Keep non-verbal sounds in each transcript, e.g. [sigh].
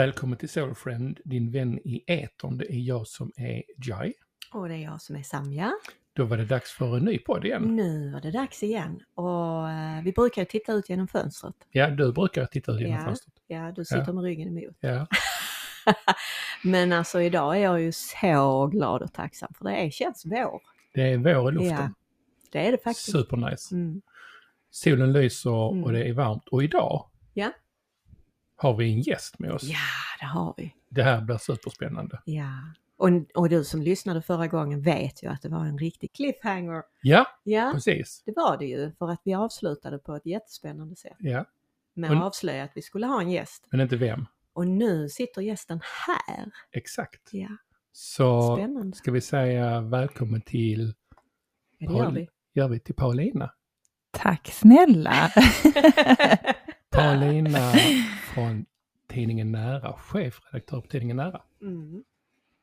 Välkommen till Soulfriend, din vän i etern. Det är jag som är Jai. Och det är jag som är Samja. Då var det dags för en ny podd igen. Nu var det dags igen. Och eh, vi brukar ju titta ut genom fönstret. Ja, du brukar titta ut genom Ja. fönstret. Ja, du sitter Ja. med ryggen emot. Ja. [laughs] Men alltså idag är jag ju så glad och tacksam för det är, känns vår. Det är vår i luften. Ja, det är det faktiskt. Supernice. Mm. Solen lyser Mm. och det är varmt. Och idag Ja. Har vi en gäst med oss. ja, det har vi. Det här blir superspännande. Ja. Och, och du som lyssnade förra gången vet ju att det var en riktig cliffhanger. Ja, Ja, precis. det var det ju för att vi avslutade på ett jättespännande sätt. Ja, Med att avslöja att vi skulle ha en gäst. men inte vem. Och nu sitter gästen här. Exakt. Ja, Så spännande. ska vi säga välkommen till, Ja, det gör vi. gör vi till Paulina. Tack snälla! [laughs] Paulina från tidningen Nära, chefredaktör på tidningen Nära. Mm.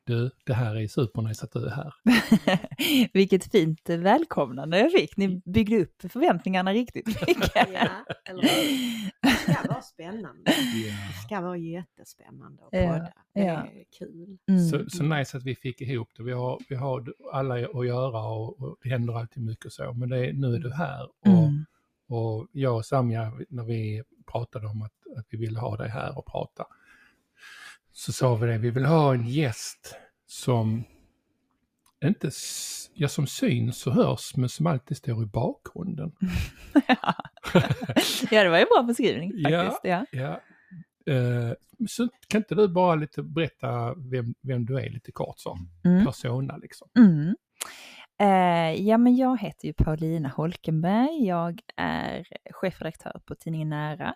Du, det här är supernice att du är här. [laughs] Vilket fint välkomnande jag fick. Ni byggde upp förväntningarna riktigt [laughs] mycket. Ja, eller? Det ska vara spännande. Det ska vara jättespännande att Ja, podda. Det ja. är kul. Mm. Så, så nice att vi fick ihop det. Vi har, vi har alla att göra och, och det händer alltid mycket och så. Men det, är- nu är du här. Och, Mm. och jag och Samja, när vi pratade om att, att vi ville ha dig här och prata, så sa vi det, vi vill ha en gäst som inte ja, som syns och hörs, men som alltid står i bakgrunden. [laughs] ja, det var ju en bra beskrivning Ja. faktiskt. Ja. Ja. Eh, så kan inte du bara lite berätta vem, vem du är lite kort så? Mm. Persona liksom. Mm. Eh, ja, men jag heter ju Paulina Holkenberg. Jag är chefredaktör på tidningen Nära.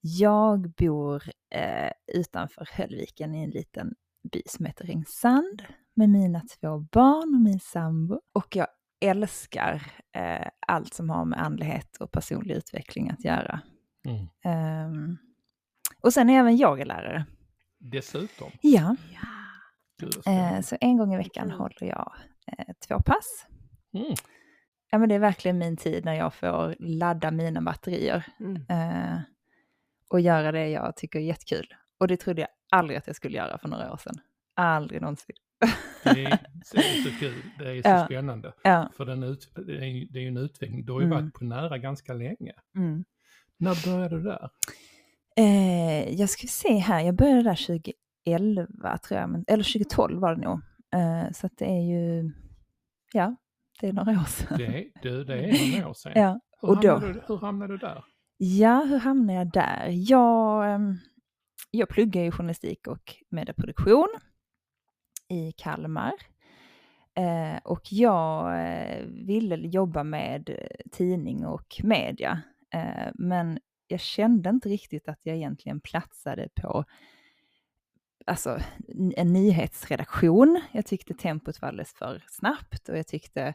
Jag bor eh, utanför Höllviken i en liten by som heter Ringsand med mina två barn och min sambo. Och jag älskar eh, allt som har med andlighet och personlig utveckling att göra. Mm. Ehm, och sen är även yogalärare. Dessutom. Ja, Ja. Eh, så en gång i veckan håller jag eh, två pass. Mm. Ja, men det är verkligen min tid när jag får ladda mina batterier Mm. Och göra det jag tycker är jättekul. Och det trodde jag aldrig att jag skulle göra för några år sedan. Aldrig någonsin. Det, är, [laughs] det är så kul, det är så Ja. spännande. Ja. För den ut, det, är, ju- en utveckling. Du har ju Mm. varit på nära ganska länge. Mm. När började du där? Eh, jag ska se här, jag började där 2011 tror jag, men, eller 2012 var det nog. Eh, så att det är ju, ja, det är några år sedan. Det är, du, det är [laughs] några år sedan. Ja, hur, och då- hamnade du, hur hamnade du där? Ja, hur hamnade jag där? Jag, ehm, jag pluggar ju journalistik och medieproduktion i Kalmar. Eh, och jag eh, ville jobba med eh, tidning och media. Men jag kände inte riktigt att jag egentligen platsade på alltså, en nyhetsredaktion. Jag tyckte tempot var alldeles för snabbt och jag tyckte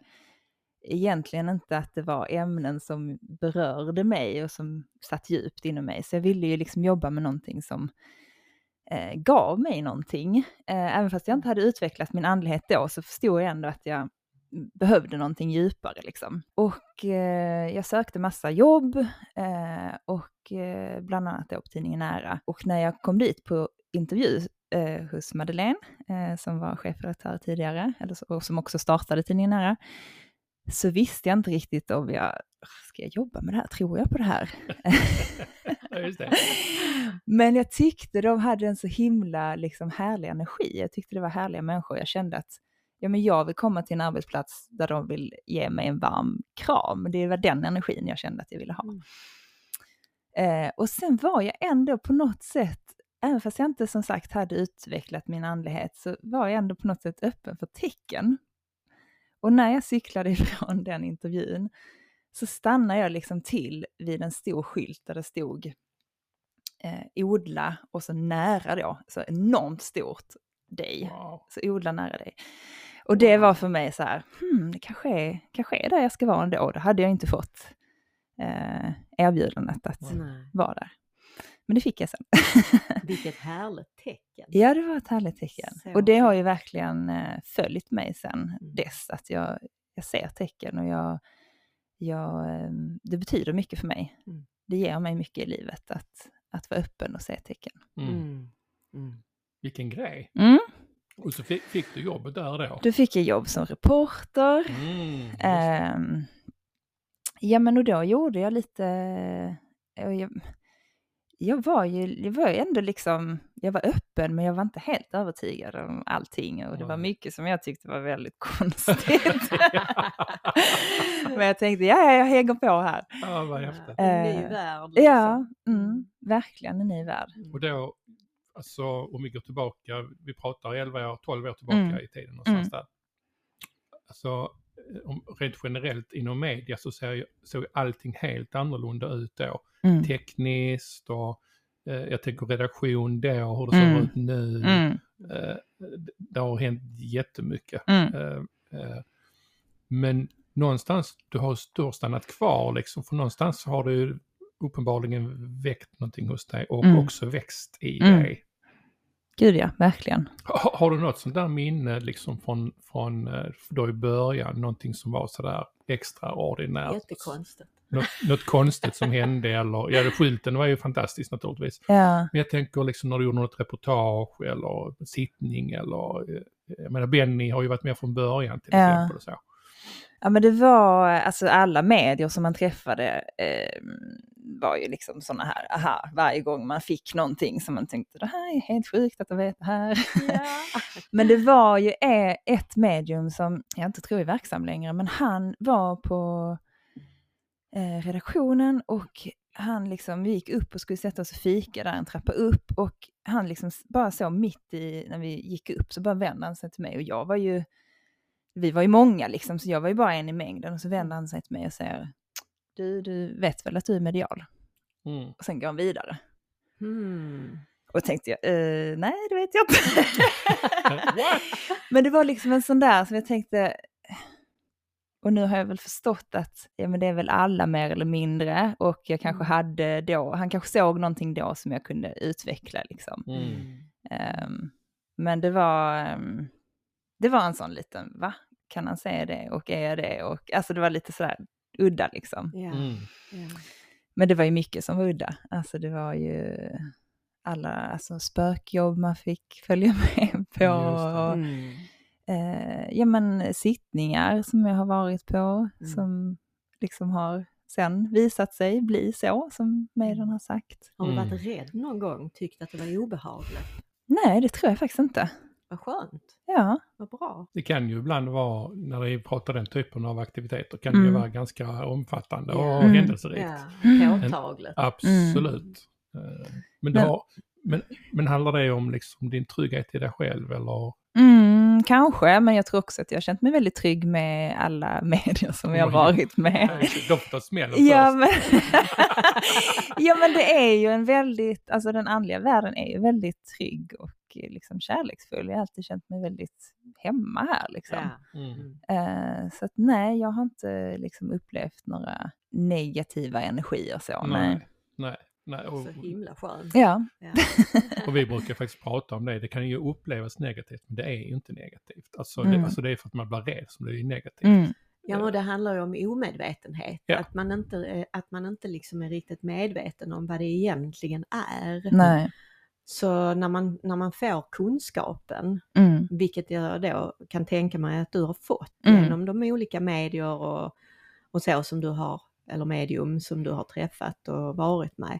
egentligen inte att det var ämnen som berörde mig och som satt djupt inom mig. Så jag ville ju liksom jobba med någonting som eh, gav mig någonting. Eh, även fast jag inte hade utvecklat min andlighet då så förstod jag ändå att jag behövde någonting djupare. Liksom. Och eh, jag sökte massa jobb eh, och eh, bland annat då på tidningen Nära. Och när jag kom dit på intervju eh, hos Madeleine, eh, som var chefredaktör tidigare, eller och som också startade tidningen Nära, så visste jag inte riktigt om jag, ska jag jobba med det här? Tror jag på det här? [laughs] Det. Men jag tyckte de hade en så himla liksom, härlig energi. Jag tyckte det var härliga människor. Jag kände att ja, men jag vill komma till en arbetsplats där de vill ge mig en varm kram. Det var den energin jag kände att jag ville ha. Mm. Eh, och sen var jag ändå på något sätt, även fast jag inte som sagt hade utvecklat min andlighet, så var jag ändå på något sätt öppen för tecken. Och när jag cyklade [laughs] ifrån den intervjun så stannade jag liksom till vid en stor skylt där det stod eh, odla och så nära då, så enormt stort dig. Wow. Så odla nära dig. Och det var för mig så här, hmm, det kanske är, kanske är där jag ska vara ändå. Då hade jag inte fått eh, erbjudandet att Nej. vara där. Men det fick jag sen. Vilket härligt tecken. ja, det var ett härligt tecken. Så Och det har ju verkligen eh, följt mig sen Mm. dess, att jag, jag ser tecken och jag, jag, eh, det betyder mycket för mig. Mm. Det ger mig mycket i livet att, att vara öppen och se tecken. Mm. Mm. Mm. Vilken grej. Mm. Och så fick, fick du jobbet där då? Då fick jag jobb som reporter. Mm. Ehm, ja men och då gjorde jag lite, och jag, jag var ju jag var ändå liksom, jag var öppen men jag var inte helt övertygad om allting och det var mycket som jag tyckte var väldigt [laughs] konstigt. [laughs] men jag tänkte, ja ja, jag hänger på här. ja, vad häftigt. En ny Eh, värld. Ja, liksom. mm, verkligen en ny värld. Och då, alltså om vi går tillbaka, vi pratar 11 år, 12 år tillbaka Mm. i tiden någonstans där. Alltså rent generellt inom media så ser såg allting helt annorlunda ut då. Mm. Tekniskt och eh, jag tänker redaktion då, hur det ser Mm. ut nu. Mm, Eh, det- det har hänt jättemycket. mm, Eh, eh, men någonstans, du har har stannat kvar liksom, för någonstans har du uppenbarligen väckt någonting hos dig och Mm. också växt i Mm. dig. Gud ja, verkligen. Har, har du något sånt där minne liksom från, från eh, då i början, någonting som var sådär extraordinärt? Jättekonstigt. Något, något konstigt som hände eller, ja skylten var ju fantastisk naturligtvis. Ja, Men jag tänker liksom när du gjorde något reportage eller sittning eller, eh, jag menar Benny har ju varit med från början till Ja. exempel och så. Ja men det var, alltså alla medier som man träffade eh, var ju liksom sådana här, aha, varje gång man fick någonting som man tänkte, det här är helt sjukt att du vet det här. [laughs] men det var ju eh, ett medium som jag inte tror är verksam längre, men han var på eh, redaktionen och han liksom, vi gick upp och skulle sätta oss och fika där en trappa upp och han liksom bara så mitt i, när vi gick upp så bara vände han sig till mig och jag var ju vi var ju många liksom, så jag var ju bara en i mängden. Och så vänder han sig till mig och säger, du, du vet väl att du är medial? Mm. Och sen går han vidare. Hmm. Och tänkte jag, eh, nej det vet jag inte. [laughs] Men det var liksom en sån där som jag tänkte, och nu har jag väl förstått att ja, men det är väl alla mer eller mindre. Och jag kanske Mm. hade då, han kanske såg någonting då som jag kunde utveckla liksom. Mm. Ehm, men det var, ehm, det var en sån liten, va? Kan han säga det och är jag det? Och, alltså det var lite sådär udda liksom. Ja. Mm. Men det var ju mycket som var udda. Alltså det var ju alla alltså, spökjobb man fick följa [laughs] med på. Och, Mm. eh, ja men sittningar som jag har varit på Mm. som liksom har sen visat sig bli så som medierna har sagt. Har du Mm. varit rädd någon gång? Tyckt att det var obehagligt? Nej, det tror jag faktiskt inte. Vad skönt. Ja, Vad bra. Det kan ju ibland vara, när vi pratar den typen av aktiviteter, kan det ju Mm. vara ganska omfattande och Mm. händelserikt. Ja, Mm. påtagligt. Absolut. Eh, Men, det Men- har, men, men handlar det om liksom din trygghet i dig själv eller? Mm, kanske, men jag tror också att jag har känt mig väldigt trygg med alla [laughs] medier som jag har varit med. De får ta smällen Ja men, [laughs] ja men det är ju en väldigt, alltså den andliga världen är ju väldigt trygg och eh, liksom kärleksfull. Jag har alltid känt mig väldigt hemma här liksom. Ja. Mm. Eh, så att nej, jag har inte liksom upplevt några negativa energier så. Nej. Nej, nej, nej. Och, Så himla skönt. Ja, Ja. [laughs] och vi brukar faktiskt prata om det. Det kan ju upplevas negativt, men det är ju inte negativt. Alltså, Mm. det, alltså det är för att man blir rädd som det är negativt. mm, Ja, men det handlar ju om omedvetenhet. Ja. Att man inte, eh, att man inte liksom är riktigt medveten om vad det egentligen är. nej. Så när man, när man får kunskapen, Mm, vilket jag då kan tänka mig att du har fått Mm. genom de olika medier och, och så som du har, eller medium som du har träffat och varit med,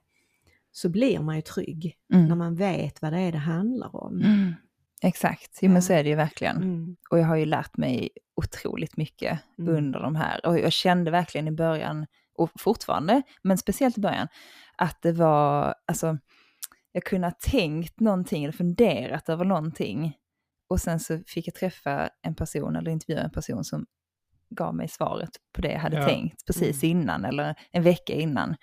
så blir man ju trygg mm, när man vet vad det är det handlar om. mm. Exakt, jo, men så är det ju verkligen. Mm. Och jag har ju lärt mig otroligt mycket Mm. under de här. Och jag kände verkligen i början, och fortfarande, men speciellt i början, att det var, alltså, jag kunde ha tänkt någonting eller funderat över någonting. Och sen så fick jag träffa en person eller intervjua en person som gav mig svaret på det jag hade Ja. tänkt precis Mm. innan eller en vecka innan.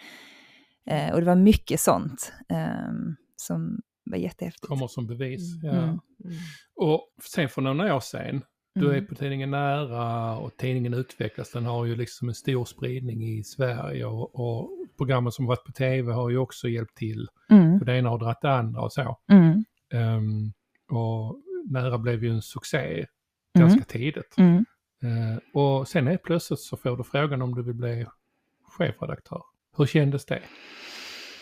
Eh, och det var mycket sånt ehm, som var jättehäftigt. Kommer som bevis. Mm. Ja. Mm. Mm. Och sen för några år sedan, du är Mm. på tidningen Nära och tidningen utvecklas. Den har ju liksom en stor spridning i Sverige och, och programmen som varit på tv har ju också hjälpt till. Mm. Och det ena har dragit det andra och så. Mm. Ehm, och Nära blev ju en succé Mm. ganska tidigt. Mm. Eh, och sen helt plötsligt så får du frågan om du vill bli chefredaktör. Hur kändes det?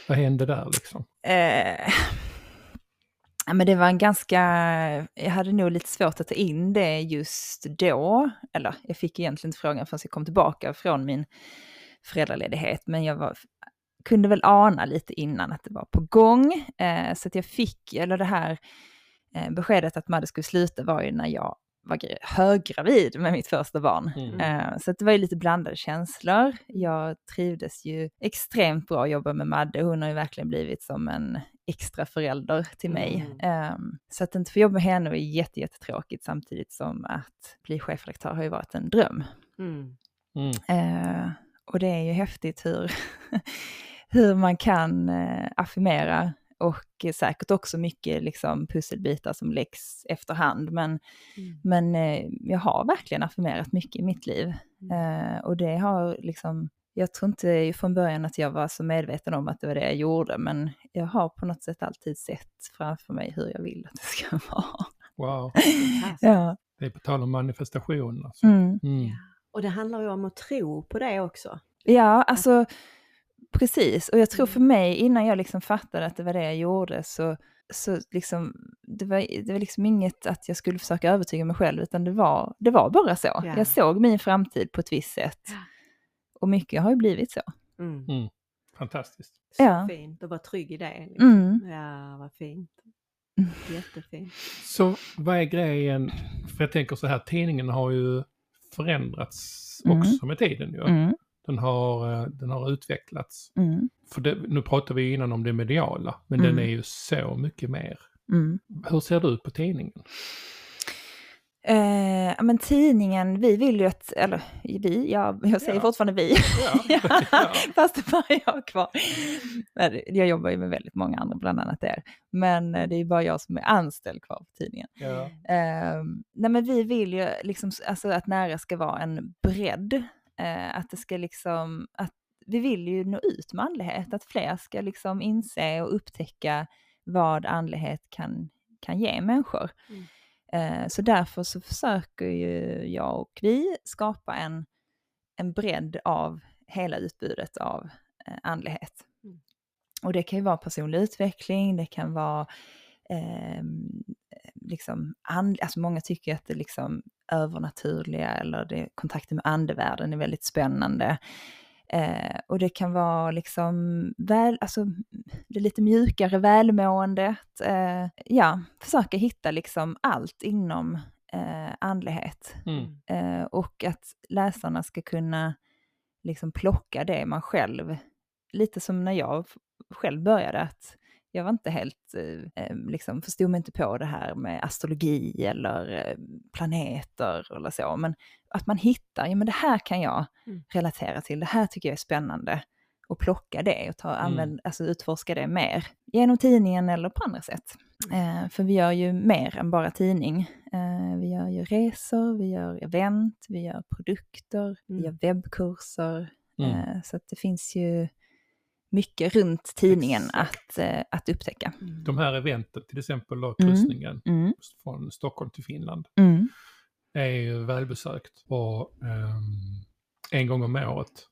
Vad hände där liksom? Eh, Ja, men det var en ganska, jag hade nog lite svårt att ta in det just då. Eller jag fick egentligen inte frågan förrän jag kom tillbaka från min föräldraledighet. Men jag var, kunde väl ana lite innan att det var på gång. Eh, så att jag fick, eller det här eh, beskedet att Madde skulle sluta var ju när jag var höggravid med mitt första barn. Mm. Eh, så det var ju lite blandade känslor. Jag trivdes ju extremt bra att jobba med Madde. Hon har ju verkligen blivit som en extra förälder till mig. Mm. Um, så att inte få jobba med henne var jätte, jättetråkigt samtidigt som att bli chefredaktör har ju varit en dröm. Mm. Mm. Eh, och det är ju häftigt hur, [laughs] hur man kan uh, affirmera och säkert också mycket liksom, pusselbitar som läggs efterhand. Men, Mm. men eh, jag har verkligen affirmerat mycket i mitt liv. Eh, och det har liksom, jag tror inte från början att jag var så medveten om att det var det jag gjorde, men jag har på något sätt alltid sett framför mig hur jag vill att det ska [laughs] vara. Wow. Ja. det är på tal om manifestation. Alltså. Mm. Mm. Och det handlar ju om att tro på det också. Ja, alltså precis. Och jag tror Mm. för mig, innan jag liksom fattade att det var det jag gjorde, så, så liksom, det, var, det var liksom inget att jag skulle försöka övertyga mig själv, utan det var, det var bara så. Ja. Jag såg min framtid på ett visst sätt. Ja. Och mycket har ju blivit så. Mm. Mm. Fantastiskt. Så Ja. fint att vara trygg i det. Liksom. Mm. Ja, vad fint. Mm. [laughs] Jättefint. Så vad är grejen? För jag tänker så här, tidningen har ju förändrats Mm. också med tiden. Ju. Den, har, eh, den har utvecklats. mm, För det, nu pratar vi innan om det mediala, men Mm. den är ju så mycket mer. mm. Hur ser du på tidningen? Eh, men tidningen, vi vill ju att, eller vi, ja, jag säger Ja. fortfarande vi. Ja. [laughs] Ja. Fast det bara jag kvar. Men Jag jobbar ju med väldigt många andra, bland annat er. Men eh, det är bara jag som är anställd kvar på tidningen. Ja. Eh, nej men vi vill ju liksom, alltså att nära ska vara en bredd. Eh, att det ska liksom, att vi vill ju nå ut med andlighet. Att fler ska liksom inse och upptäcka vad andlighet kan, kan ge människor. Mm. Eh, så därför så försöker ju jag och vi skapa en, en bredd av hela utbudet av eh, andlighet. Mm. Och det kan ju vara personlig utveckling, det kan vara ehm, liksom, and, alltså många tycker att det liksom övernaturliga eller det, kontakten med andevärlden är väldigt spännande. Eh, och det kan vara liksom väl, alltså det lite mjukare välmåendet. Eh, ja, försöka hitta liksom allt inom eh, andlighet. Mm. Eh, och att läsarna ska kunna liksom plocka det man själv, lite som när jag själv började, att jag var inte helt, eh, eh, liksom förstod mig inte på det här med astrologi eller eh, planeter eller så, men att man hittar, ja men det här kan jag Mm. relatera till, det här tycker jag är spännande och plocka det och ta, Mm. använd, alltså utforska det mer genom tidningen eller på andra sätt. Eh, för vi gör ju mer än bara tidning. Eh, vi gör ju resor, vi gör event, vi gör produkter, vi Mm. gör webbkurser. Mm. Eh, så att det finns ju mycket runt tidningen att, eh, att upptäcka. Mm. De här eventen, till exempel då, Mm. kryssningen Mm, från Stockholm till Finland, mm, är ju välbesökt. Och ehm, en gång om året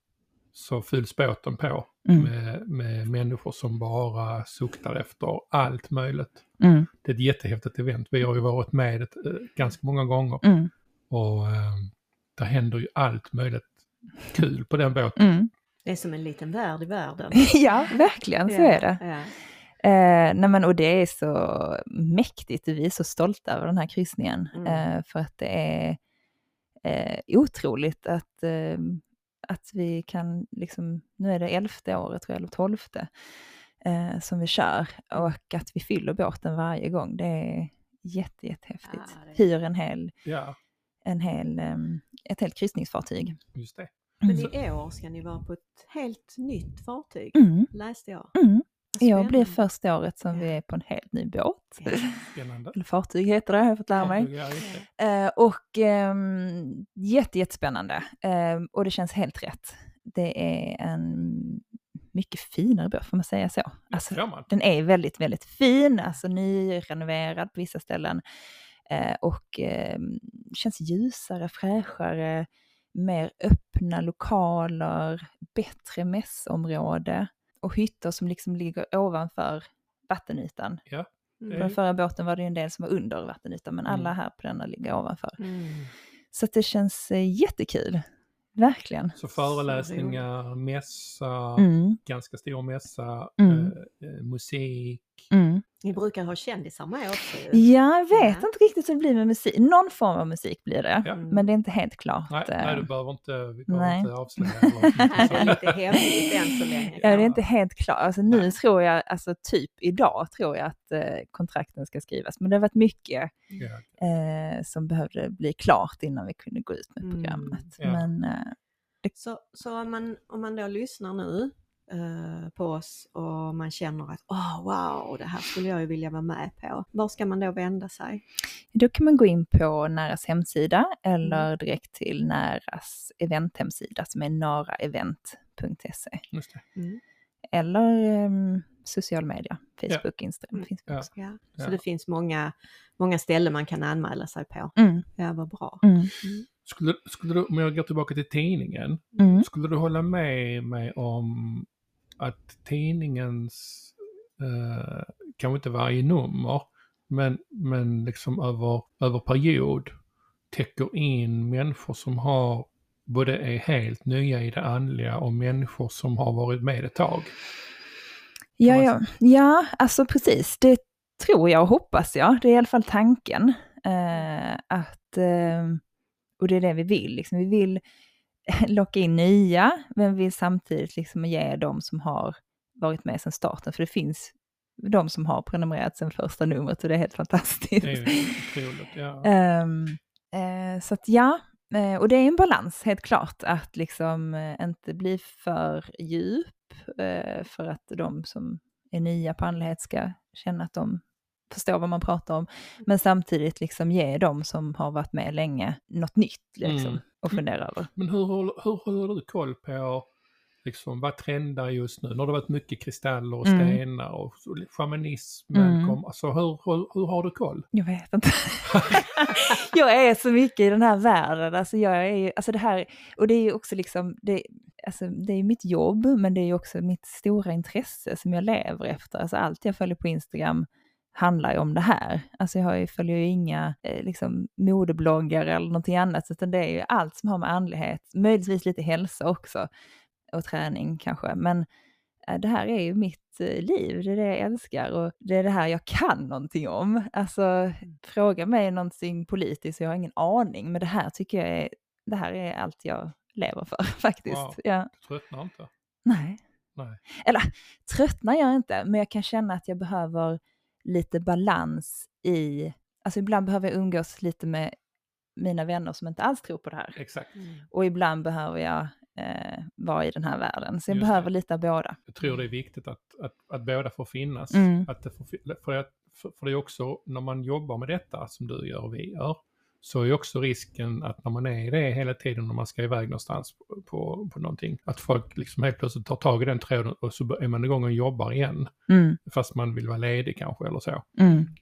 så fylls båten på mm, med, med människor som bara suktar efter allt möjligt. mm, Det är ett jättehäftigt event. Vi har ju varit med ett, eh, ganska många gånger mm, och um, där händer ju allt möjligt kul på den båten. Mm. Det är som en liten värld i världen. [laughs] ja, verkligen så är det. Ja. Eh, nej men, och det är så mäktigt, vi är så stolta över den här kryssningen. Mm. Eh, för att det är eh, otroligt att, eh, att vi kan, liksom, nu är det elfte året tror jag, eller tolfte, eh, som vi kör. Och att vi fyller båten varje gång, det är jätte, jättehäftigt. Ja, det Hyr en hel, Ja, en hel, eh, ett helt kryssningsfartyg. just det. Men Mm. i år ska ni vara på ett helt nytt fartyg, Mm, läste jag. mm. Jag blir första året som vi är på en helt ny båt. Ja. Spännande. Eller fartyg heter det, har jag fått lära mig. Ja. Eh, och um, jätte, jättespännande. Eh, och det känns helt rätt. Det är en mycket finare båt, får man säga så? Alltså, man? den är väldigt, väldigt fin, alltså nyrenoverad på vissa ställen. Eh, och eh, känns ljusare, fräschare, mer öppna lokaler, bättre mässområde och hytter som liksom ligger ovanför vattenytan. Ja. Mm. På den förra båten var det ju en del som var under vattenytan, men alla Mm. här på denna ligger ovanför. Mm. Så det känns eh, jättekul, verkligen. Så föreläsningar, mässa, Mm, ganska stor mässa, Mm. eh, eh, musik. Mm. Ni brukar ha kändisar med också ju. Jag vet Ja. inte riktigt hur det blir med musik. Någon form av musik blir det, Ja. men det är inte helt klart. Nej, eh, nej, du behöver inte, vi behöver nej. inte avslöja. [laughs] Det är lite hemligt än så länge. Ja, det är Ja. inte helt klart. Alltså, nu Nej. tror jag, alltså typ idag tror jag att eh, kontrakten ska skrivas. Men det har varit mycket ja. eh, som behövde bli klart innan vi kunde gå ut med Mm, programmet. ja. Men eh, Så, så om, man, om man då lyssnar nu eh, på oss och man känner att åh wow, det här skulle jag ju vilja vara med på. Var ska man då vända sig? då kan man gå in på Näras hemsida eller Mm. direkt till Näras eventhemsida som är naraevent.se. Mm. Eller eh, social media, Facebook, Instagram Mm. finns vi Ja. också. Ja. Så Ja. det finns många, många ställen man kan anmäla sig på. Mm, Ja, vad bra. mm, Skulle, skulle du, om jag går tillbaka till tidningen, mm. skulle du hålla med mig om att tidningens, eh, kanske inte varje nummer, men, men liksom över, över period täcker in människor som har både är helt nya i det andliga och människor som har varit med ett tag. Ja, ja, ja, alltså precis. Det tror jag och hoppas jag. Det är i alla fall tanken. Eh, att, eh, och det är det vi vill. Liksom. Vi vill [laughs] locka in nya, men vi vill samtidigt liksom ge de som har varit med sedan starten. För det finns de som har prenumererat sedan första numret och det är helt fantastiskt. Det är [laughs] otroligt. Ja. Ehm, eh, så att ja, eh, och det är en balans helt klart att liksom eh, inte bli för djup för att de som är nya på andlighet ska känna att de förstår vad man pratar om. Men samtidigt liksom ge de som har varit med länge något nytt liksom, Mm. Att fundera över. Men hur, hur håller du koll på liksom, vad trendar just nu? Nu har det varit mycket kristaller och Mm. stenar och så- shamanismen Mm. kom. Alltså hur, hur, hur har du koll? Jag vet inte. [laughs] [laughs] jag är så mycket i den här världen. Alltså jag är ju, alltså det här, och det är ju också liksom, det, alltså det är mitt jobb, men det är ju också mitt stora intresse som jag lever efter. Alltså allt jag följer på Instagram handlar ju om det här. Alltså jag har ju, följer ju inga eh, liksom, modebloggar eller någonting annat, utan det är ju allt som har med andlighet, möjligtvis lite hälsa också, och träning kanske, men eh, det här är ju mitt eh, liv, det är det jag älskar och det är det här jag kan någonting om. Alltså, fråga mig någonting politiskt, jag har ingen aning, men det här tycker jag är, det här är allt jag lever för [laughs] faktiskt. Wow. Ja. Du tröttnar inte? Nej. Nej. Eller tröttnar jag inte, men jag kan känna att jag behöver lite balans i, alltså ibland behöver jag umgås lite med mina vänner som inte alls tror på det här. Exakt. Mm. Och ibland behöver jag eh, vara i den här världen. Så jag Just det. behöver lite av båda. Jag tror det är viktigt att, att, att båda får finnas. Mm. Att det får, för, att, för, för det är också när man jobbar med detta som du gör och vi gör, så är också risken att när man är i det hela tiden när man ska iväg någonstans på, på, på någonting, att folk liksom helt plötsligt tar tag i den tråden och så är man igång och jobbar igen. Mm, Fast man vill vara ledig kanske eller så.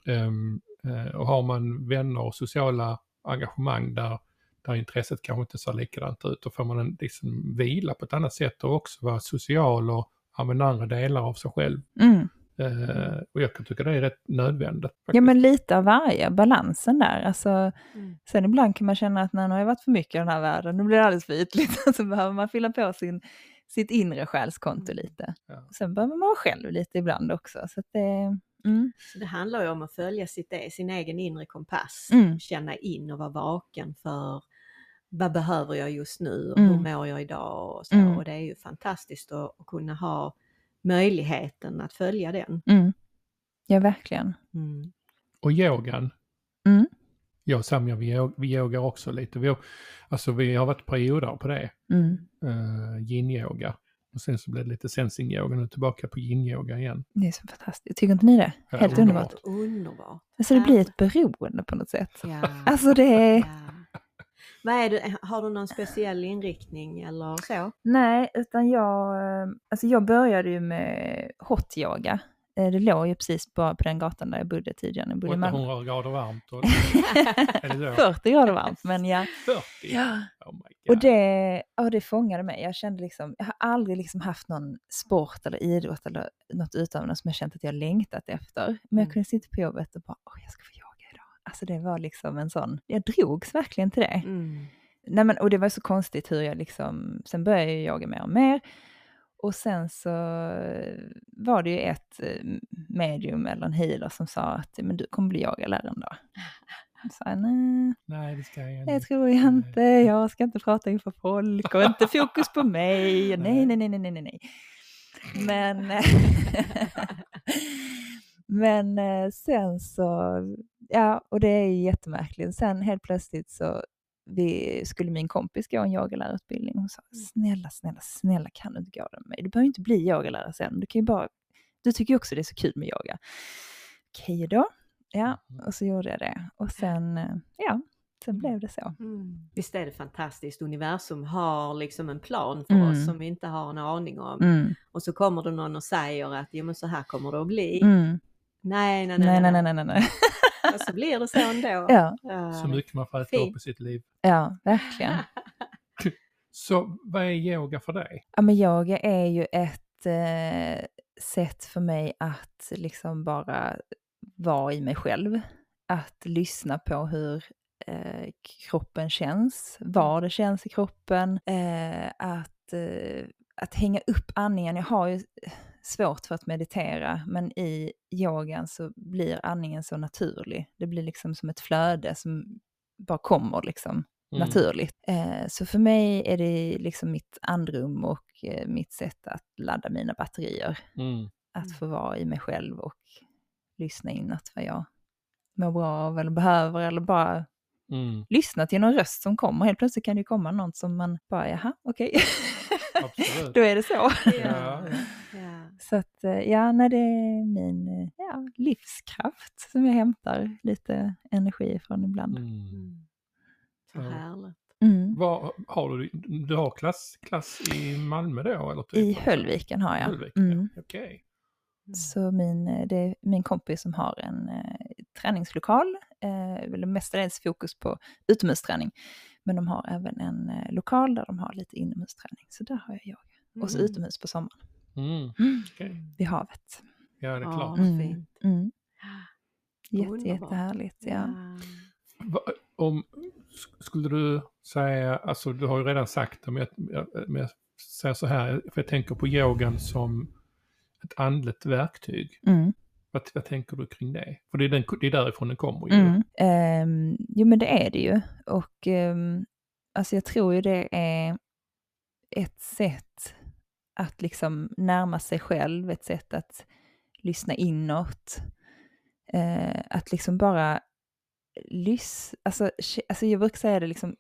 mm, eh, och har man vänner och sociala engagemang där, där intresset kanske inte ser likadant ut, då får man en liksom vila på ett annat sätt och också vara social och använda andra delar av sig själv. mm. Eh, och jag kan tycka det är rätt nödvändigt. Ja, faktiskt. men lite av varje, balansen där. Alltså, Mm. sen ibland kan man känna att när nu har jag varit för mycket i den här världen, nu blir det alldeles för ytligt. [laughs] Så behöver man fylla på sin, sitt inre själskonto Mm. lite. Ja. Sen behöver man vara själv lite ibland också. Så att det, mm, Så det handlar ju om att följa sitt, sin egen inre kompass, Mm. känna in och vara vaken för vad behöver jag just nu och hur Mm. mår jag idag och så. Mm. Och det är ju fantastiskt att, att kunna ha möjligheten att följa den. mm. Ja, verkligen. Mm. Och yogan, Mm. jag och Samja vi, yo- vi yogar också lite. Vi, alltså vi har varit perioder på det, Mm. uh, yin-yoga. Och sen så blev det lite sensing-yoga, nu tillbaka på yin-yoga igen. Det är så fantastiskt. Tycker inte ni det? Ja, Helt underbart. underbart. Underbart. Alltså det blir ett beroende på något sätt. Ja. Alltså det är... Ja. Vad är det, har du någon speciell inriktning eller så? Nej, utan jag, eh, alltså jag började ju med hot yoga Eh, Det låg ju precis bara på den gatan där jag bodde tidigare. när Jag bodde i Malmö. 800 grader varmt. Och, [laughs] så? 40 grader varmt, men ja. 40? ja. Oh my God. Och det, ja, det fångade mig. Jag kände liksom, jag har aldrig liksom haft någon sport eller idrott eller något utövande som jag känt att jag längtat efter. Men jag Mm. kunde sitta på jobbet och bara, åh, jag ska få. Alltså det var liksom en sån, jag drogs verkligen till det. Mm. Nej, men, och det var så konstigt hur jag liksom, sen började jag yoga mer och mer. Och sen så var det ju ett eh, medium eller en healer som sa att men du kommer bli yogalärare en dag. Jag sa nej, Nej, det ska jag det tror jag inte. Jag ska inte prata inför folk och inte fokus på mig. [laughs] Nej, nej, nej, nej, nej, nej, nej. Men, [laughs] [laughs] men eh, sen så, ja, och det är ju jättemärkligt. Sen helt plötsligt så vi, skulle min kompis gå en yogalärarutbildning. Hon sa, snälla, snälla, snälla kan du inte gå den med mig? Du behöver ju inte bli yogalärare sen. Du kan ju bara, du tycker ju också det är så kul med yoga. Okej då. Ja, Mhm. och så gjorde jag det. Och sen, eh, ja, sen blev det så. Mm. Visst är det fantastiskt, universum har liksom en plan för Mm. oss som vi inte har en aning om. Mm, Och så kommer det någon och säger att jo men så här kommer det att bli. mm. Nej, nej, Nej, nej, nej, nej, nej. nej. [laughs] Och [laughs] så blir det så ändå. Ja, Så mycket man får äta upp i sitt liv. ja, verkligen. [laughs] Så vad är yoga för dig? Ja, men yoga är ju ett eh, sätt för mig att liksom bara vara i mig själv. Att lyssna på hur eh, kroppen känns, var det känns i kroppen. Eh, att, eh, att hänga upp andningen. Jag har ju svårt för att meditera, men i yogan så blir andningen så naturlig. Det blir liksom som ett flöde som bara kommer liksom Mm. naturligt. Eh, så för mig är det liksom mitt andrum och eh, mitt sätt att ladda mina batterier. Mm. Att Mm. få vara i mig själv och lyssna inåt vad jag mår bra av eller behöver eller bara Mm. lyssna till någon röst som kommer. Helt plötsligt kan det ju komma någon som man bara, jaha, okej. [laughs] Absolut. Då är det så. Ja. Så att, eh, ja, när det är min eh, ja, livskraft som jag hämtar lite energi ifrån ibland. Mm. Mm. Så härligt. Mm. Vad, har du, du har klass, klass i Malmö då? Eller typ, I Höllviken har jag. Höllviken, Mm. ja. Okej. Mm. Så min, eh, det är min kompis som har en eh, träningslokal, eh, eller mestadels fokus på utomhusträning. Men de har även en eh, lokal där de har lite inomhusträning. Så där har jag yoga. Och så Mm. utomhus på sommaren. Mm. Okej. Vid havet. Ja, det är klart. Mm. fint. Mm. Jätte, jättehärligt. Ja. Va, om, sk- skulle du säga, alltså du har ju redan sagt det, men jag, men jag säger så här, för jag tänker på yogan som ett andligt verktyg. Mm. Vad, vad tänker du kring det? För det är, den, det är därifrån den kommer ju. Mm. Ehm, jo men det är det ju. Och ehm, alltså jag tror ju det är ett sätt att liksom närma sig själv, ett sätt att lyssna inåt. Eh, att liksom bara lyssna, alltså, alltså jag brukar säga det liksom,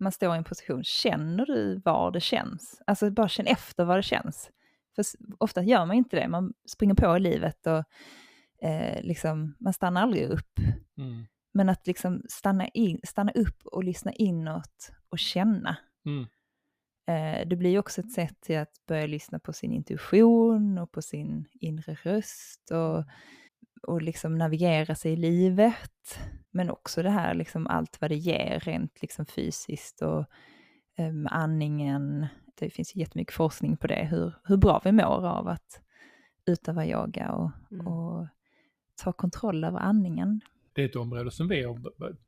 man står i en position, känner du var det känns? Alltså bara känn efter vad det känns. För ofta gör man inte det, man springer på i livet och eh, liksom, man stannar aldrig upp. Mm. Men att liksom stanna, in, stanna upp och lyssna inåt och känna. Mm. Eh, det blir också ett sätt till att börja lyssna på sin intuition och på sin inre röst och, och liksom navigera sig i livet. Men också det här, liksom allt vad det ger rent liksom fysiskt och eh, med andningen. Det finns ju jättemycket forskning på det, hur, hur bra vi mår av att utöva yoga och, Mm. och ta kontroll över andningen. Det är ett område som vi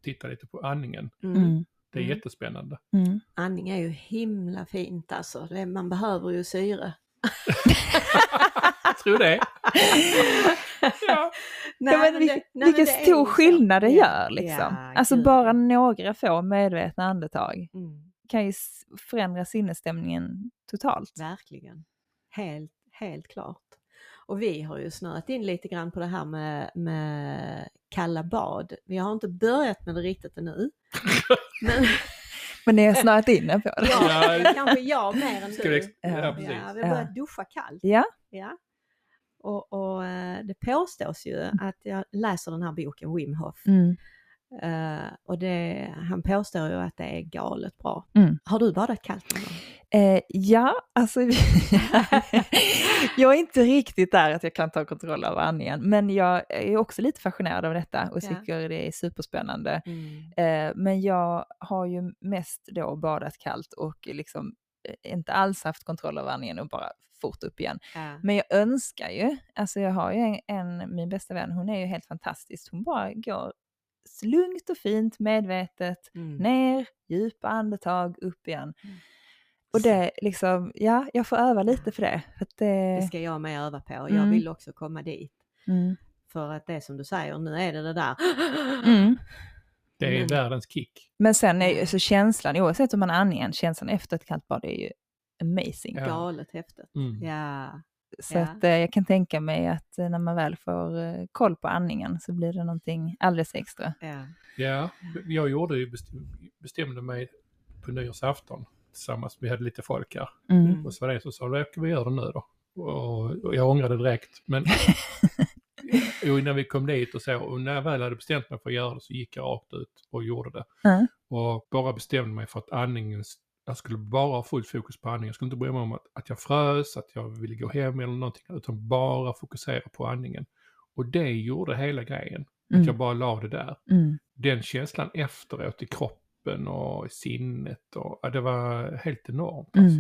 tittat lite på, andningen. Mm. Det är Mm. jättespännande. Mm. Andning är ju himla fint alltså. Det, man behöver ju syre. Jag tror det. [laughs] ja. Ja, men vil- det- nej, men vilken stor skillnad det gör liksom. ja, alltså gud. bara några få medvetna andetag Mm, kan ju förändra sinnesstämningen totalt. verkligen. Helt, helt klart. Och vi har ju snöat in lite grann på det här med, med kalla bad. Vi har inte börjat med det riktigt ännu. [laughs] Men Men ni har snöat in er på det. ja, Ja. kanske jag mer än du. ex- ja, Ja. precis. Ja, vi har börjat duscha kallt. Ja, Ja. Och, och eh, det påstås ju att jag läser den här boken Wim Hof mm. Eh, och det, han påstår ju att det är galet bra. Mm. Har du badat kallt någon gång? Eh, ja, alltså [laughs] jag är inte riktigt där att jag kan ta kontroll över andningen, men jag är också lite fascinerad av detta och Ja. tycker det är superspännande. Mm. Eh, men jag har ju mest då badat kallt och liksom eh, inte alls haft kontroll över andningen och bara fort upp igen. Ja. Men jag önskar ju, alltså jag har ju en, en min bästa vän, hon är ju helt fantastisk. Hon bara går lugnt och fint, medvetet, Mm. ner, djupa andetag, upp igen. Mm. Och det liksom, ja, jag får öva lite för det. För att det, Det ska jag med öva på. Jag Mm. vill också komma dit. mm, För att det är som du säger, nu är det det där. mm. [gasps] Det är Mm. världens kick. Men sen är ju så känslan, oavsett om man är andningen, känslan efter ett kallt bad är ju amazing. Ja. Galet häftigt. Mm. Ja. Så Ja. att, eh, jag kan tänka mig att eh, när man väl får eh, koll på andningen så blir det någonting alldeles extra. ja. Ja, jag gjorde ju bestäm- bestämde mig på nyårsafton tillsammans. Vi hade lite folk här. Mm. Och så var det så sa jag, ska vi göra det nu då? Och, och jag ångrade direkt. Men [laughs] och när vi kom dit och så, och när jag väl hade bestämt mig för att göra det så gick jag rakt ut och gjorde det. Mm. Och bara bestämde mig för att andningen, jag skulle bara ha fullt fokus på andningen. Jag skulle inte bry mig om att, att jag frös, att jag ville gå hem eller någonting, utan bara fokusera på andningen. Och det gjorde hela grejen. Att jag Mm. bara la det där. Mm. Den känslan efteråt i kroppen och i sinnet, och, ja, det var helt enormt. Alltså.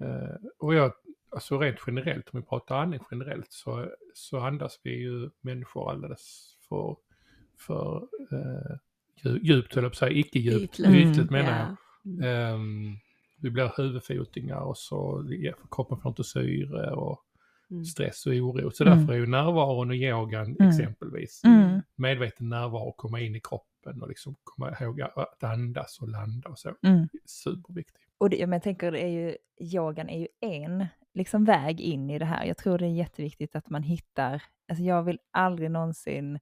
Mm. Eh, och jag, alltså rent generellt, om vi pratar andning generellt, så, så andas vi ju människor alldeles för, för dju- djupt, höll jag på att säga, icke djupt, Ytligt. ytligt, Mm. menar Jag. Ehm, vi blir huvudfotingar och så ja, kroppen får inte syre och Mm. stress och oro. Så Mm. därför är ju närvaron och yogan Mm. exempelvis, Mm. medveten närvaro, komma in i kroppen och liksom komma ihåg att andas och landa och så. Mm. Superviktigt. Och det, jag tänker, det är ju, yogan är ju en liksom, väg in i det här. Jag tror det är jätteviktigt att man hittar, alltså jag vill aldrig någonsin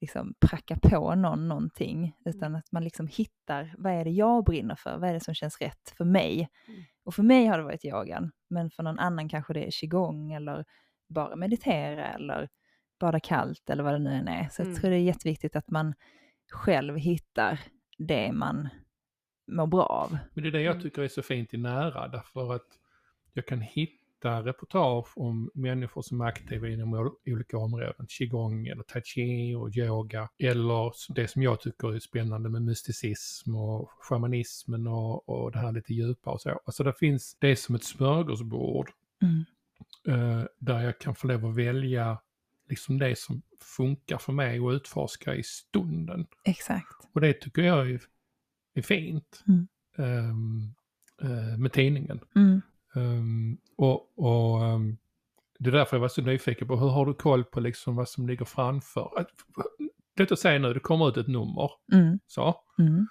liksom pracka på någon någonting, utan att man liksom hittar, vad är det jag brinner för? Vad är det som känns rätt för mig? Mm. Och för mig har det varit yogan, men för någon annan kanske det är qigong eller bara meditera eller bada kallt eller vad det nu än är. Så Mm. jag tror det är jätteviktigt att man själv hittar det man mår bra av. Men det är det jag Mm. tycker är så fint i nära, därför att jag kan hitta reportage om människor som är aktiva inom ol- olika områden. Qigong eller tai chi och yoga. Eller det som jag tycker är spännande med mysticism och shamanismen och, och det här lite djupare och så. Alltså det finns, det som ett smörgåsbord Mm. eh, där jag kan få lov att välja liksom det som funkar för mig och utforska i stunden. Exakt. Och det tycker jag är, är fint Mm. eh, med tidningen. Mm. Ehm, och och ehm, det är därför jag var så nyfiken på hur har du koll på liksom vad som ligger framför? Att, låt oss säga nu, det kommer ut ett nummer. Mm. Så. Mm.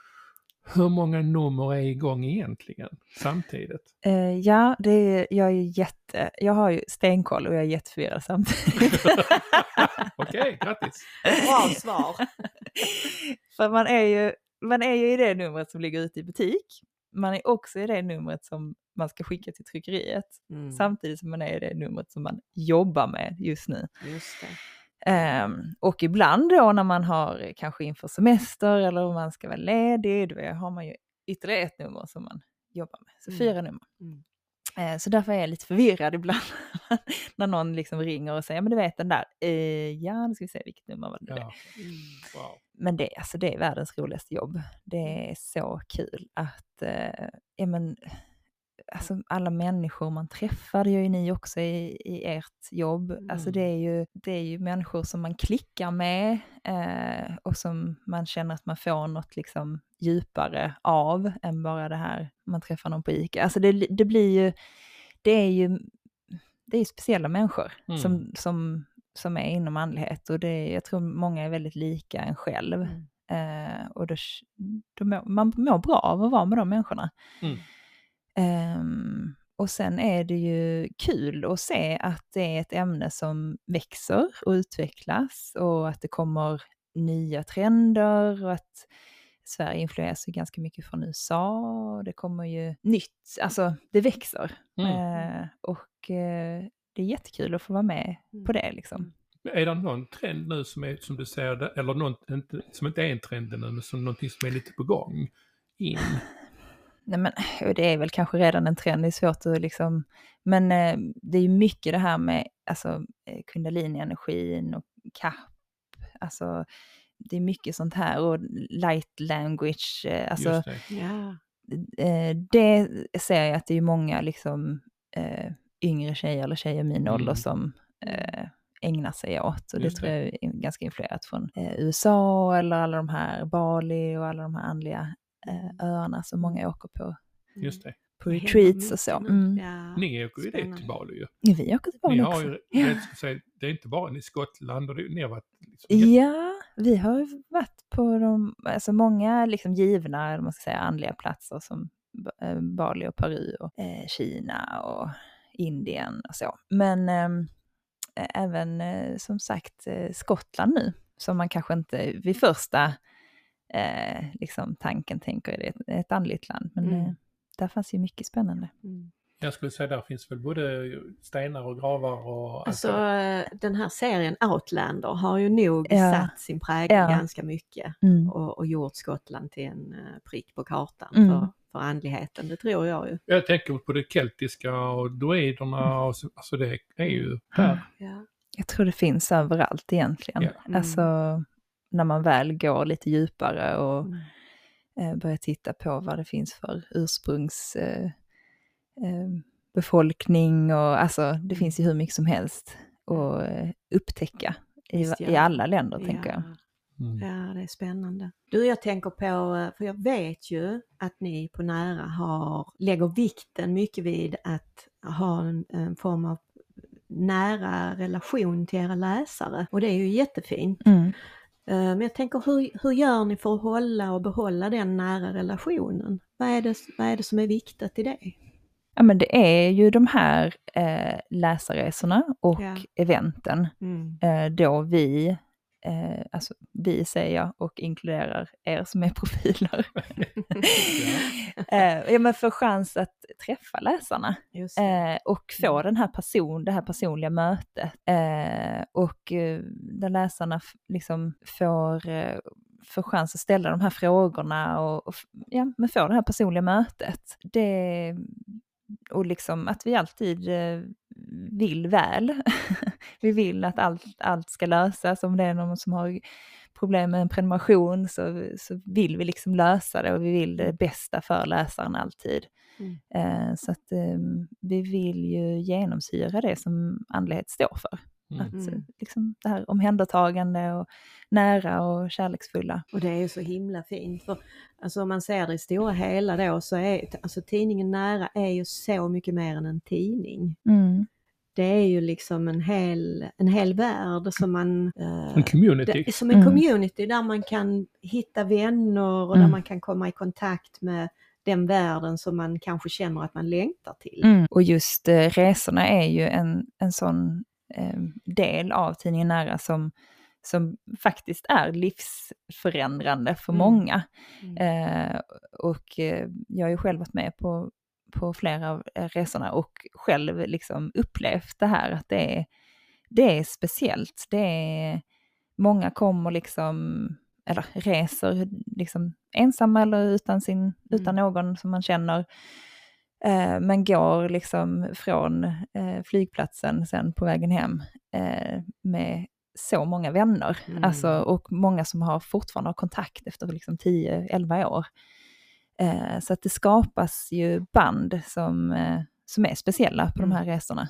Hur många nummer är igång egentligen samtidigt? Eh, ja, det är, jag är ju jätte, jag har ju stenkoll och jag är jätteförvirrad samtidigt. [laughs] Okej, grattis! Bra svar. [laughs] För man är, ju, man är ju i det numret som ligger ute i butik. Man är också i det numret som man ska skicka till tryckeriet. Mm. Samtidigt som man är i det numret som man jobbar med just nu. Just. Ehm, och ibland då när man har kanske inför semester eller om man ska vara ledig, då har man ju ytterligare ett nummer som man jobbar med. Så Mm. fyra nummer. Mm. Eh, Så därför är jag lite förvirrad ibland [laughs] när någon liksom ringer och säger, men du vet den där, eh, ja nu ska vi se vilket nummer var det. Ja, Mm. wow. Men det, alltså, det är världens roligaste jobb. Det är så kul att, eh, ja men, alltså alla människor man träffar, det gör ju ni också i, i ert jobb. Alltså det är, ju, det är ju människor som man klickar med eh, och som man känner att man får något liksom djupare av än bara det här man träffar någon på ICA. Alltså det, det blir ju, det är ju, det är ju speciella människor Mm. som, som, som är inom andlighet och det, jag tror många är väldigt lika en själv. Mm. Eh, och då, då mår, man mår bra av att vara med de människorna. Mm. Ehm, och sen är det ju kul att se att det är ett ämne som växer och utvecklas och att det kommer nya trender och att Sverige influeras ju ganska mycket från USA och det kommer ju nytt, alltså det växer. Mm. Eh, och eh, det är jättekul att få vara med Mm. på det liksom. Är det någon trend nu som är som du det- eller någon, inte, som inte är en trend ännu, men som någonting som är lite på gång in? Nej, men och det är väl kanske redan en trend, det är svårt att liksom... Men eh, det är ju mycket det här med alltså, eh, kundalini-energin och kapp. Alltså, det är mycket sånt här och light language. Eh, alltså, det. Eh, det ser jag att det är många liksom, eh, yngre tjejer eller tjejer i min Mm. ålder som eh, ägnar sig åt. Och det Just tror jag är ganska influerat från eh, USA eller alla de här Bali och alla de här andliga eh, öarna som många åker på, Just det. på Det retreats och så. Mm. Ja. Ni åker ju Spännande. till Bali ju. Ja, vi åker till Ni Bali har också. ju, Ja. det, säga, det är inte bara i Skottland och det, ni har varit liksom, Ja, vi har ju varit på de, alltså många liksom givna, eller man ska säga, andliga platser som eh, Bali och Peru och eh, Kina och Indien och så. Men eh, även eh, som sagt eh, Skottland nu, som man kanske inte vid första eh, liksom, tanken tänker det är ett, ett andligt land. Men Mm. eh, där fanns ju mycket spännande. Mm. Jag skulle säga där finns väl både stenar och gravar och Alltså eh, den här serien Outlander har ju nog Ja. satt sin prägel Ja. ganska mycket Mm. och, och gjort Skottland till en eh, prick på kartan Mm. för, för andligheten, det tror jag ju. Jag tänker på det keltiska och druiderna och så, alltså det är ju här. Ja. Jag tror det finns överallt egentligen. Ja. Mm. Alltså när man väl går lite djupare och Mm. eh, börjar titta på vad det finns för ursprungs eh, eh, och alltså det finns ju hur mycket som helst att upptäcka i, ja. i alla länder tänker jag. Mm. Ja, det är spännande. Du, jag tänker på, för jag vet ju att ni på Nära har, lägger vikten mycket vid att ha en, en form av nära relation till era läsare och det är ju jättefint. Mm. Eh, Men jag tänker, hur, hur gör ni för att hålla och behålla den nära relationen? Vad är det, vad är det som är viktigt i det? Ja men det är ju de här eh, läsarresorna och Ja. eventen Mm. eh, då vi, eh, alltså vi säger jag och inkluderar er som är profiler, [laughs] [laughs] eh, ja, men får chans att träffa läsarna eh, och få den här person, det här personliga mötet. Eh, och eh, där läsarna liksom får, eh, får chans att ställa de här frågorna och, och ja, men få det här personliga mötet. Det, och liksom att vi alltid eh, vill väl. [laughs] vi vill att allt, allt ska lösas. Om det är någon som har problem med en prenumeration så, så vill vi liksom lösa det och vi vill det bästa för läsaren alltid. Mm. Eh, så att eh, vi vill ju genomsyra det som andlighet står för. Mm. Att, Mm. liksom det här omhändertagande och nära och kärleksfulla. Och det är ju så himla fint. För, alltså om man ser det i stora hela då så är alltså, tidningen Nära är ju så mycket mer än en tidning. Mm. Det är ju liksom en hel, en hel värld som man... eh, En community. det, som en Mm. community där man kan hitta vänner och där Mm. man kan komma i kontakt med den världen som man kanske känner att man längtar till. Mm. Och just eh, resorna är ju en, en sån del av tidningen Nära som, som faktiskt är livsförändrande för Mm. många. Mm. Eh, och eh, jag har ju själv varit med på, på flera av eh, resorna och själv liksom upplevt det här att det är, det är speciellt. Det är, många kommer liksom, eller reser liksom ensamma eller utan, sin, utan någon som man känner. Eh, men går liksom från eh, flygplatsen sen på vägen hem eh, med så många vänner. Mm. Alltså, och många som har fortfarande har kontakt efter liksom 10-11 år. Eh, så att det skapas ju band som, eh, som är speciella på Mm. de här resorna.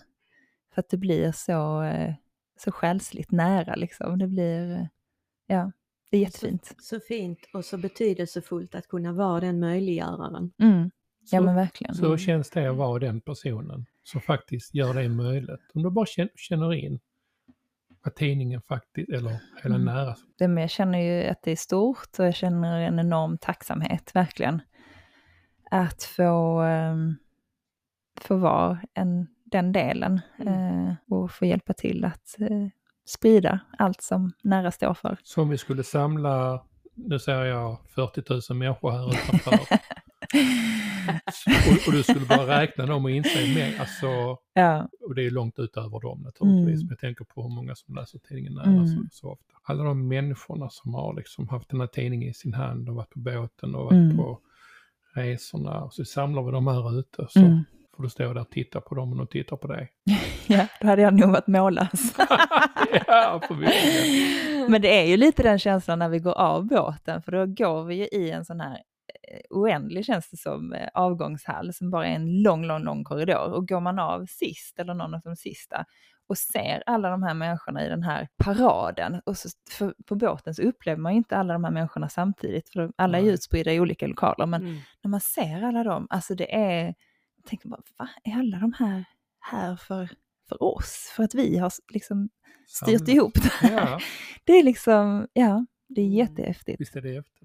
För att det blir så, eh, så själsligt nära liksom. Det blir, ja, det är jättefint. Så fint och så betydelsefullt att kunna vara den möjliggöraren. Mm. Ja Så- men verkligen. Så känns det att vara den personen som faktiskt gör det möjligt. Om du bara känner, in vad tidningen faktiskt, eller hela Mm. nära. Det, men jag känner ju att det är stort och jag känner en enorm tacksamhet, verkligen. Att få, um, få vara en, den delen Mm. eh, och få hjälpa till att eh, sprida allt som nära står för. Så om vi skulle samla, nu säger jag 40 000 människor här utanför. [laughs] och, och du skulle bara räkna dem och inse mer, alltså, [laughs] Ja. och det är långt utöver dem naturligtvis, Mm. jag tänker på hur många som läser tidningen nära Mm. så, så ofta. Alla de människorna som har liksom haft den här tidningen i sin hand och varit på båten och varit Mm. på resorna och så samlar vi dem här ute så Mm. får du stå där och titta på dem och de tittar på dig. [laughs] ja, då hade jag nog varit mållös. [laughs] ja. Men det är ju lite den känslan när vi går av båten, för då går vi ju i en sån här oändlig, känns det som, eh, avgångshall som bara är en lång, lång, lång korridor. Och går man av sist, eller någon av de sista, och ser alla de här människorna i den här paraden, och så, för, på båten så upplever man ju inte alla de här människorna samtidigt, för alla är ju utspridda i olika lokaler, men Mm. när man ser alla dem, alltså det är, jag tänker bara, va, är alla de här här för, för oss? För att vi har liksom styrt Samlat. ihop det här. Ja, [laughs] Det är liksom, ja, det är Mm. jättehäftigt. visst är det häftigt.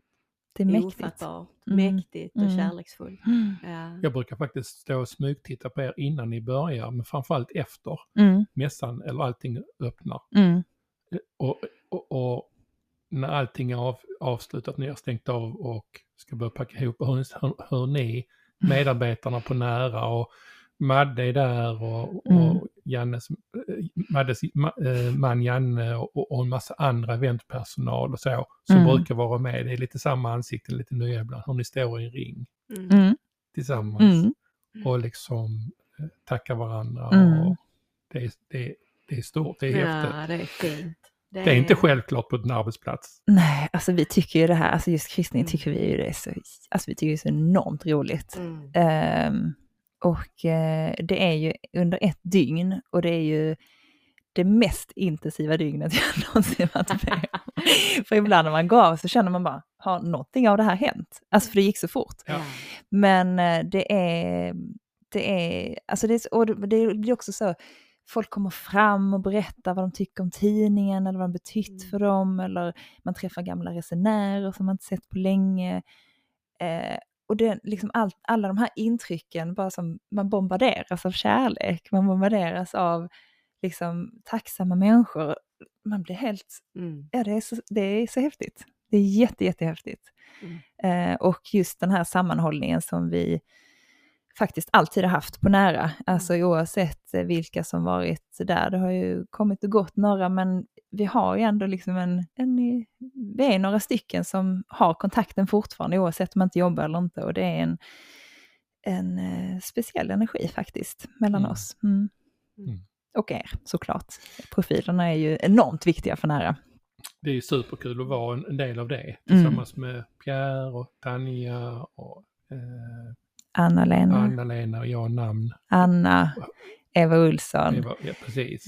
Det är mäktigt. Ofattbart, Mm. mäktigt och Mm. kärleksfullt. Mm. Ja. Jag brukar faktiskt stå och smygtitta på er innan ni börjar, men framförallt efter Mm. mässan eller allting öppnar. Mm. Och, och, och när allting är av, avslutat, ni har stängt av och ska börja packa ihop, hur, hur, hur ni, medarbetarna på nära och Madde är där och, Mm. och Jannes, eh, Maddes ma- eh, man Janne och, och en massa andra eventpersonal och så som Mm. brukar vara med. Det är lite samma ansikten, lite nya ibland. Hur ni står i en ring Mm. Mm. tillsammans Mm. och liksom eh, tackar varandra. Mm. Och det, är, det, det är stort, det är häftigt. Ja, det är fint. Det är inte självklart på en arbetsplats. Nej, alltså vi tycker ju det här, alltså just kryssning Mm. tycker vi ju det är så, alltså vi tycker det är så enormt roligt. Mm. Ehm, och eh, det är ju under ett dygn och det är ju det mest intensiva dygnet [laughs] jag någonsin varit med. [laughs] För ibland när man går av så känner man bara, har någonting av det här hänt? Alltså för det gick så fort. Ja. Men eh, det är, det är, alltså det, är, och det blir också så, folk kommer fram och berättar vad de tycker om tidningen eller vad den betytt Mm. för dem eller man träffar gamla resenärer som man inte sett på länge. Eh, och det, liksom allt, alla de här intrycken, bara som man bombarderas av kärlek, man bombarderas av liksom tacksamma människor. Man blir helt, Mm. ja det är så, det är så häftigt. Det är jätte, jättehäftigt. Mm. Eh, och just den här sammanhållningen som vi faktiskt alltid har haft på nära. Alltså oavsett eh, vilka som varit där. Det har ju kommit och gått några, men vi har ju ändå liksom en, en vi är några stycken som har kontakten fortfarande oavsett om man inte jobbar eller inte. Och det är en, en eh, speciell energi faktiskt mellan Mm. oss. Mm. Mm. Och er såklart. Profilerna är ju enormt viktiga för nära. Det är ju superkul att vara en, en del av det Mm. tillsammans med Pierre och Tanja och eh, Anna-Lena, Anna-Lena och jag namn. Anna, Eva Olsson, Det var, ja, precis.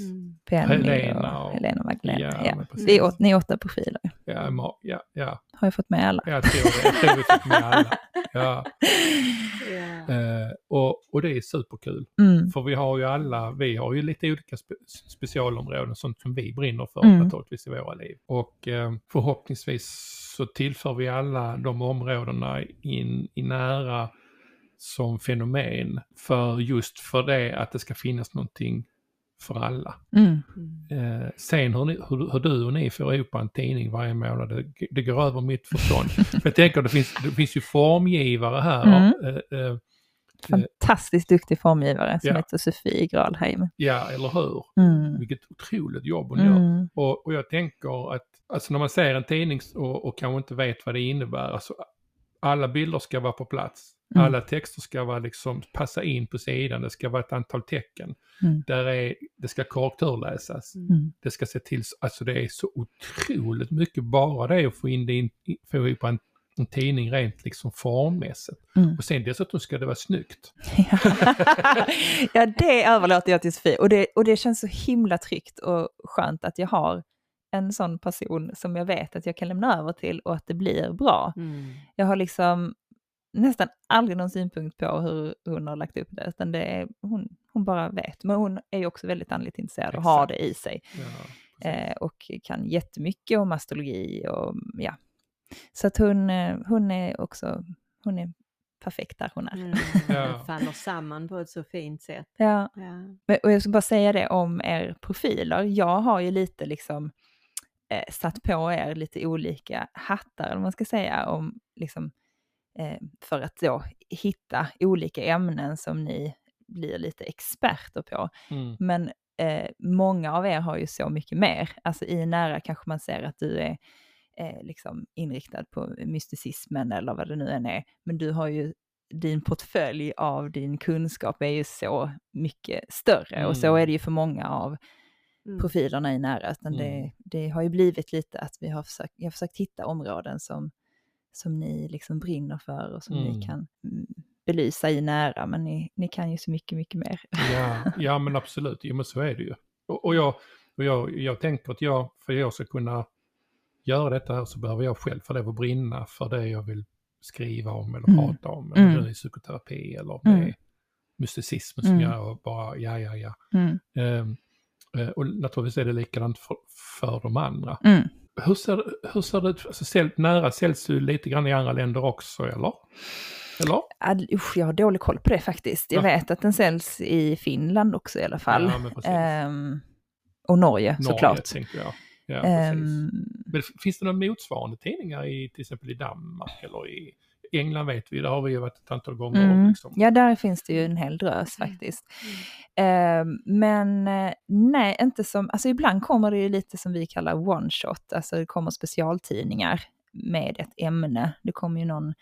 Penny Helena och och- Helena Magdalena. Ja, Ja. Vi är åt, ni är åtta profiler, Ja, ma- ja, ja, har jag fått med alla. jag tror det. Jag tror vi fick med alla. Ja, [laughs] Ja. eh, och, och det är superkul. Mm. För vi har ju alla, vi har ju lite olika spe, specialområden, sånt som vi brinner för Mm. naturligtvis i våra liv. Och eh, förhoppningsvis så tillför vi alla de områdena in i nära som fenomen. För just för det att det ska finnas någonting för alla. Mm. Eh, sen hur, ni, hur, hur du och ni får ihop en tidning varje månad, det, det går över mitt förstånd. [laughs] För jag tänker det finns, det finns ju formgivare här. Mm. Eh, eh, Fantastiskt duktig formgivare som Ja. heter Sofie Gradheim. ja, eller hur? Mm. Vilket otroligt jobb hon gör. Mm. Och, och jag tänker att alltså när man ser en tidning och, och kanske inte vet vad det innebär, alltså alla bilder ska vara på plats. Mm. Alla texter ska vara liksom passa in på sidan, det ska vara ett antal tecken. Mm. Där är, det ska korrekturläsas. Mm. Det ska se till, så- alltså det är så otroligt mycket bara det att få in det in, få ihop en, en tidning rent liksom formmässigt. Mm. Och sen dessutom ska det vara snyggt. [laughs] ja, det överlåter jag till Sofie. Och det, och det känns så himla tryggt och skönt att jag har en sån person som jag vet att jag kan lämna över till och att det blir bra. Mm. Jag har liksom nästan aldrig någon synpunkt på hur hon har lagt upp det, utan det är, hon, hon bara vet. Men hon är ju också väldigt andligt intresserad och har Exakt. det i sig. Ja. Eh, och kan jättemycket om astrologi och ja. Så att hon, eh, hon är också, hon är perfekt där hon är. Mm. Ja. Faller samman på ett så fint sätt. Ja. Ja. Men, och jag ska bara säga det om er profiler. Jag har ju lite liksom eh, satt på er lite olika hattar, vad man ska säga, om liksom för att då hitta olika ämnen som ni blir lite experter på. Mm. Men eh, många av er har ju så mycket mer. Alltså i nära kanske man ser att du är eh, liksom inriktad på mysticismen eller vad det nu än är. Men du har ju din portfölj av din kunskap är ju så mycket större och så Mm. är det ju för många av Mm. profilerna i nära. Utan Mm. det, det har ju blivit lite att vi har försökt, jag har försökt hitta områden som, som ni liksom brinner för och som Mm. ni kan mm, belysa i nära. Men ni, ni kan ju så mycket, mycket mer. Ja, [laughs] ja men absolut, jo, men så är det ju. Och, och, jag, och jag, jag tänker att jag, för att jag ska kunna göra detta här så behöver jag själv få lov att brinna för det jag vill skriva om eller Mm. prata om. Eller Mm. det är psykoterapi eller om Mm. det är mysticism som Mm. jag bara, ja ja ja. Mm. Eh, och naturligtvis är det likadant för, för de andra. Hur ser, hur ser det ut, alltså, säl, nära säljs ju lite grann i andra länder också eller? Eller? Ad, usch, jag har dålig koll på det faktiskt. Jag Ja. vet att den säljs i Finland också i alla fall. Ja. Ehm, och Norge, Norge såklart. tänkte jag. Ja. Ehm, Men finns det några motsvarande tidningar i till exempel i Danmark eller i England vet vi, där har vi ju varit ett antal gånger. Mm. Liksom. Ja, där finns det ju en hel drös faktiskt. Ehm, men eh, nej, inte som, alltså ibland kommer det ju lite som vi kallar one shot, alltså det kommer specialtidningar med ett ämne. Det kom ju någon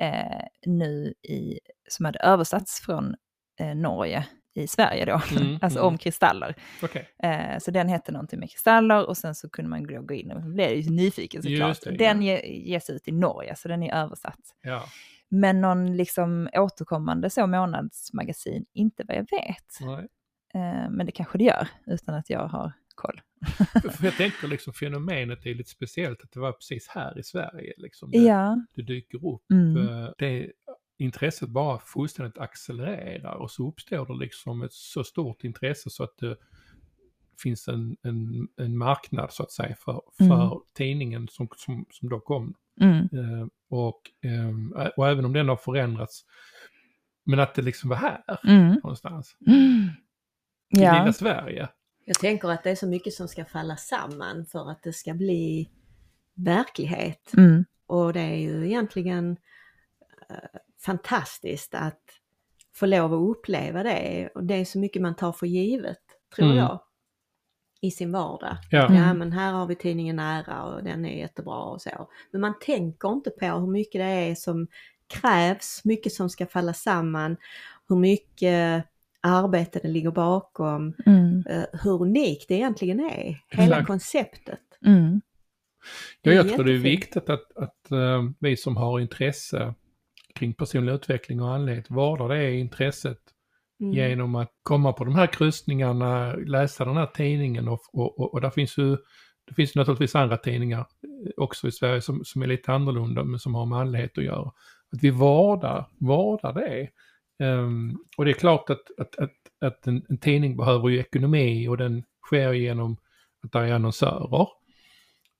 eh, nu i, som hade översatts från eh, Norge i Sverige då, Mm, [laughs] alltså mm. om kristaller. Okej. Eh, så den hette någonting med kristaller och sen så kunde man gå in och blev ju nyfiken såklart. Det, den ja. ge, ges ut i Norge, så den är översatt. Ja. Men någon liksom återkommande så månadsmagasin, inte vad jag vet. Eh, men det kanske det gör, utan att jag har koll. För jag tänker liksom fenomenet är lite speciellt att det var precis här i Sverige liksom [laughs] det, Ja. det dyker upp. Mm. Eh, Det intresset bara fullständigt accelererar och så uppstår det liksom ett så stort intresse så att det finns en, en, en marknad så att säga för, för Mm. tidningen som, som, som då kom Mm. Eh, och, eh, och även om den har förändrats, men att det liksom var här Mm. någonstans. Mm. I Ja. lilla Sverige. Jag tänker att det är så mycket som ska falla samman för att det ska bli verklighet. Mm. Och det är ju egentligen eh, fantastiskt att få lov att uppleva det. Och det är så mycket man tar för givet, tror Mm. jag, i sin vardag. Ja. Mm. Ja men här har vi tidningen Nära och den är jättebra och så. Men man tänker inte på hur mycket det är som krävs, mycket som ska falla samman, hur mycket arbete det ligger bakom, Mm. eh, hur unikt det egentligen är, hela Exakt. konceptet. Mm. Ja, jag tror det är viktigt att, att eh, vi som har intresse kring personlig utveckling och andlighet vårdar det intresset Mm. genom att komma på de här kryssningarna, läsa den här tidningen och, och, och, och där finns ju det finns naturligtvis andra tidningar eh, också i Sverige som, som är lite annorlunda men som har med andlighet att göra. Att vi vårdar, vårdar det. Ehm, och det är klart att, att, att, att en, en tidning behöver ju ekonomi och den sker genom att det är annonsörer.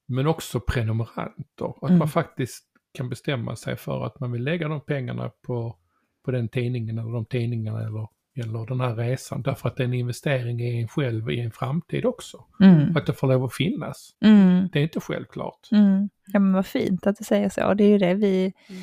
Men också prenumeranter. Att Mm. man faktiskt kan bestämma sig för att man vill lägga de pengarna på, på den tidningen eller de tidningarna eller, eller den här resan. Därför att det är en investering i en själv i en framtid också. Mm. Att det får lov att finnas. Mm. Det är inte självklart. Mm. Ja men vad fint att du säger så. Det är ju det vi Mm.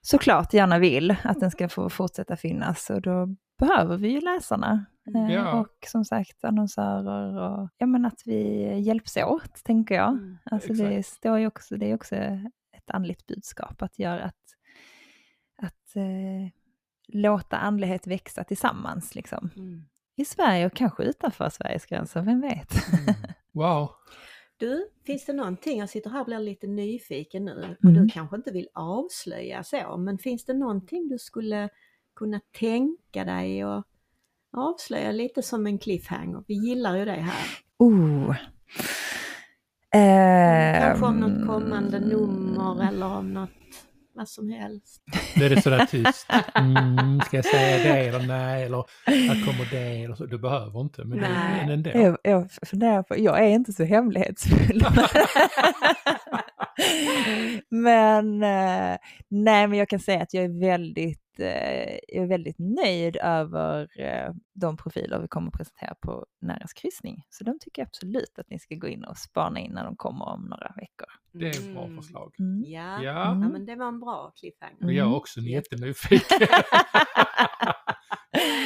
såklart gärna vill, att den ska få fortsätta finnas. Och då behöver vi ju läsarna. Eh, Ja. Och som sagt annonsörer och ja, men att vi hjälps åt, tänker jag. Mm. Alltså det, står ju också, det är också ett andligt budskap att göra att, att eh, låta andlighet växa tillsammans liksom. Mm. I Sverige och kanske utanför Sveriges gränser, vem vet? [laughs] Wow. Du, finns det någonting, jag sitter här och blir lite nyfiken nu och Mm. du kanske inte vill avslöja så, men finns det någonting du skulle kunna tänka dig och avslöja lite som en cliffhanger? Vi gillar ju det här. Oh. Kanske om något Ehm, kommande nummer eller om något, vad som helst. Det är det sådär tyst. [laughs] Mm, ska jag säga det eller nej eller här kommer det eller så. Du behöver inte men, Nej. men ändå. Jag, jag funderar på, jag är inte så hemlighetsfull. [laughs] [laughs] men eh, nej, men jag kan säga att jag är väldigt jag är väldigt nöjd över eh, de profiler vi kommer att presentera på Näras kryssning. Så de tycker jag absolut att ni ska gå in och spana in när de kommer om några veckor. Det är ett bra Mm. förslag. Mm. Ja. Ja. ja, Mm. men det var en bra cliffhanger. Och jag är Mm. också jättenyfiken. [laughs]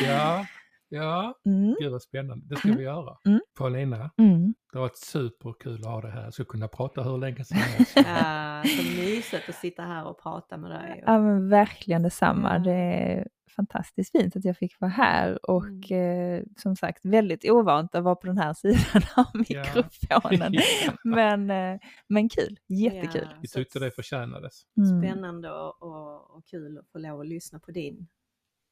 ja, ja, Mm. gud vad spännande. Det ska vi göra. [laughs] Mm. Paulina, Mm. det har varit superkul att ha dig här. Jag skulle kunna prata hur länge som [laughs] helst. Ja, så mysigt att sitta här och prata med dig. Ja men verkligen detsamma. Ja. Det är fantastiskt fint att jag fick vara här och eh, som sagt väldigt ovant att vara på den här [laughs] sidan av Ja. mikrofonen. Men, eh, men kul, jättekul. Ja, Vi tyckte det förtjänades. Mm. Spännande och, och, och kul att få lov att lyssna på din,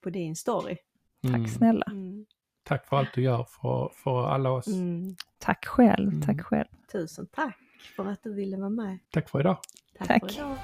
på din story. Mm. Tack snälla. Mm. Tack för allt du gör för, för alla oss. Mm. Tack själv, Mm. tack själv. Tusen tack för att du ville vara med. Tack för idag. Tack, Tack. för idag.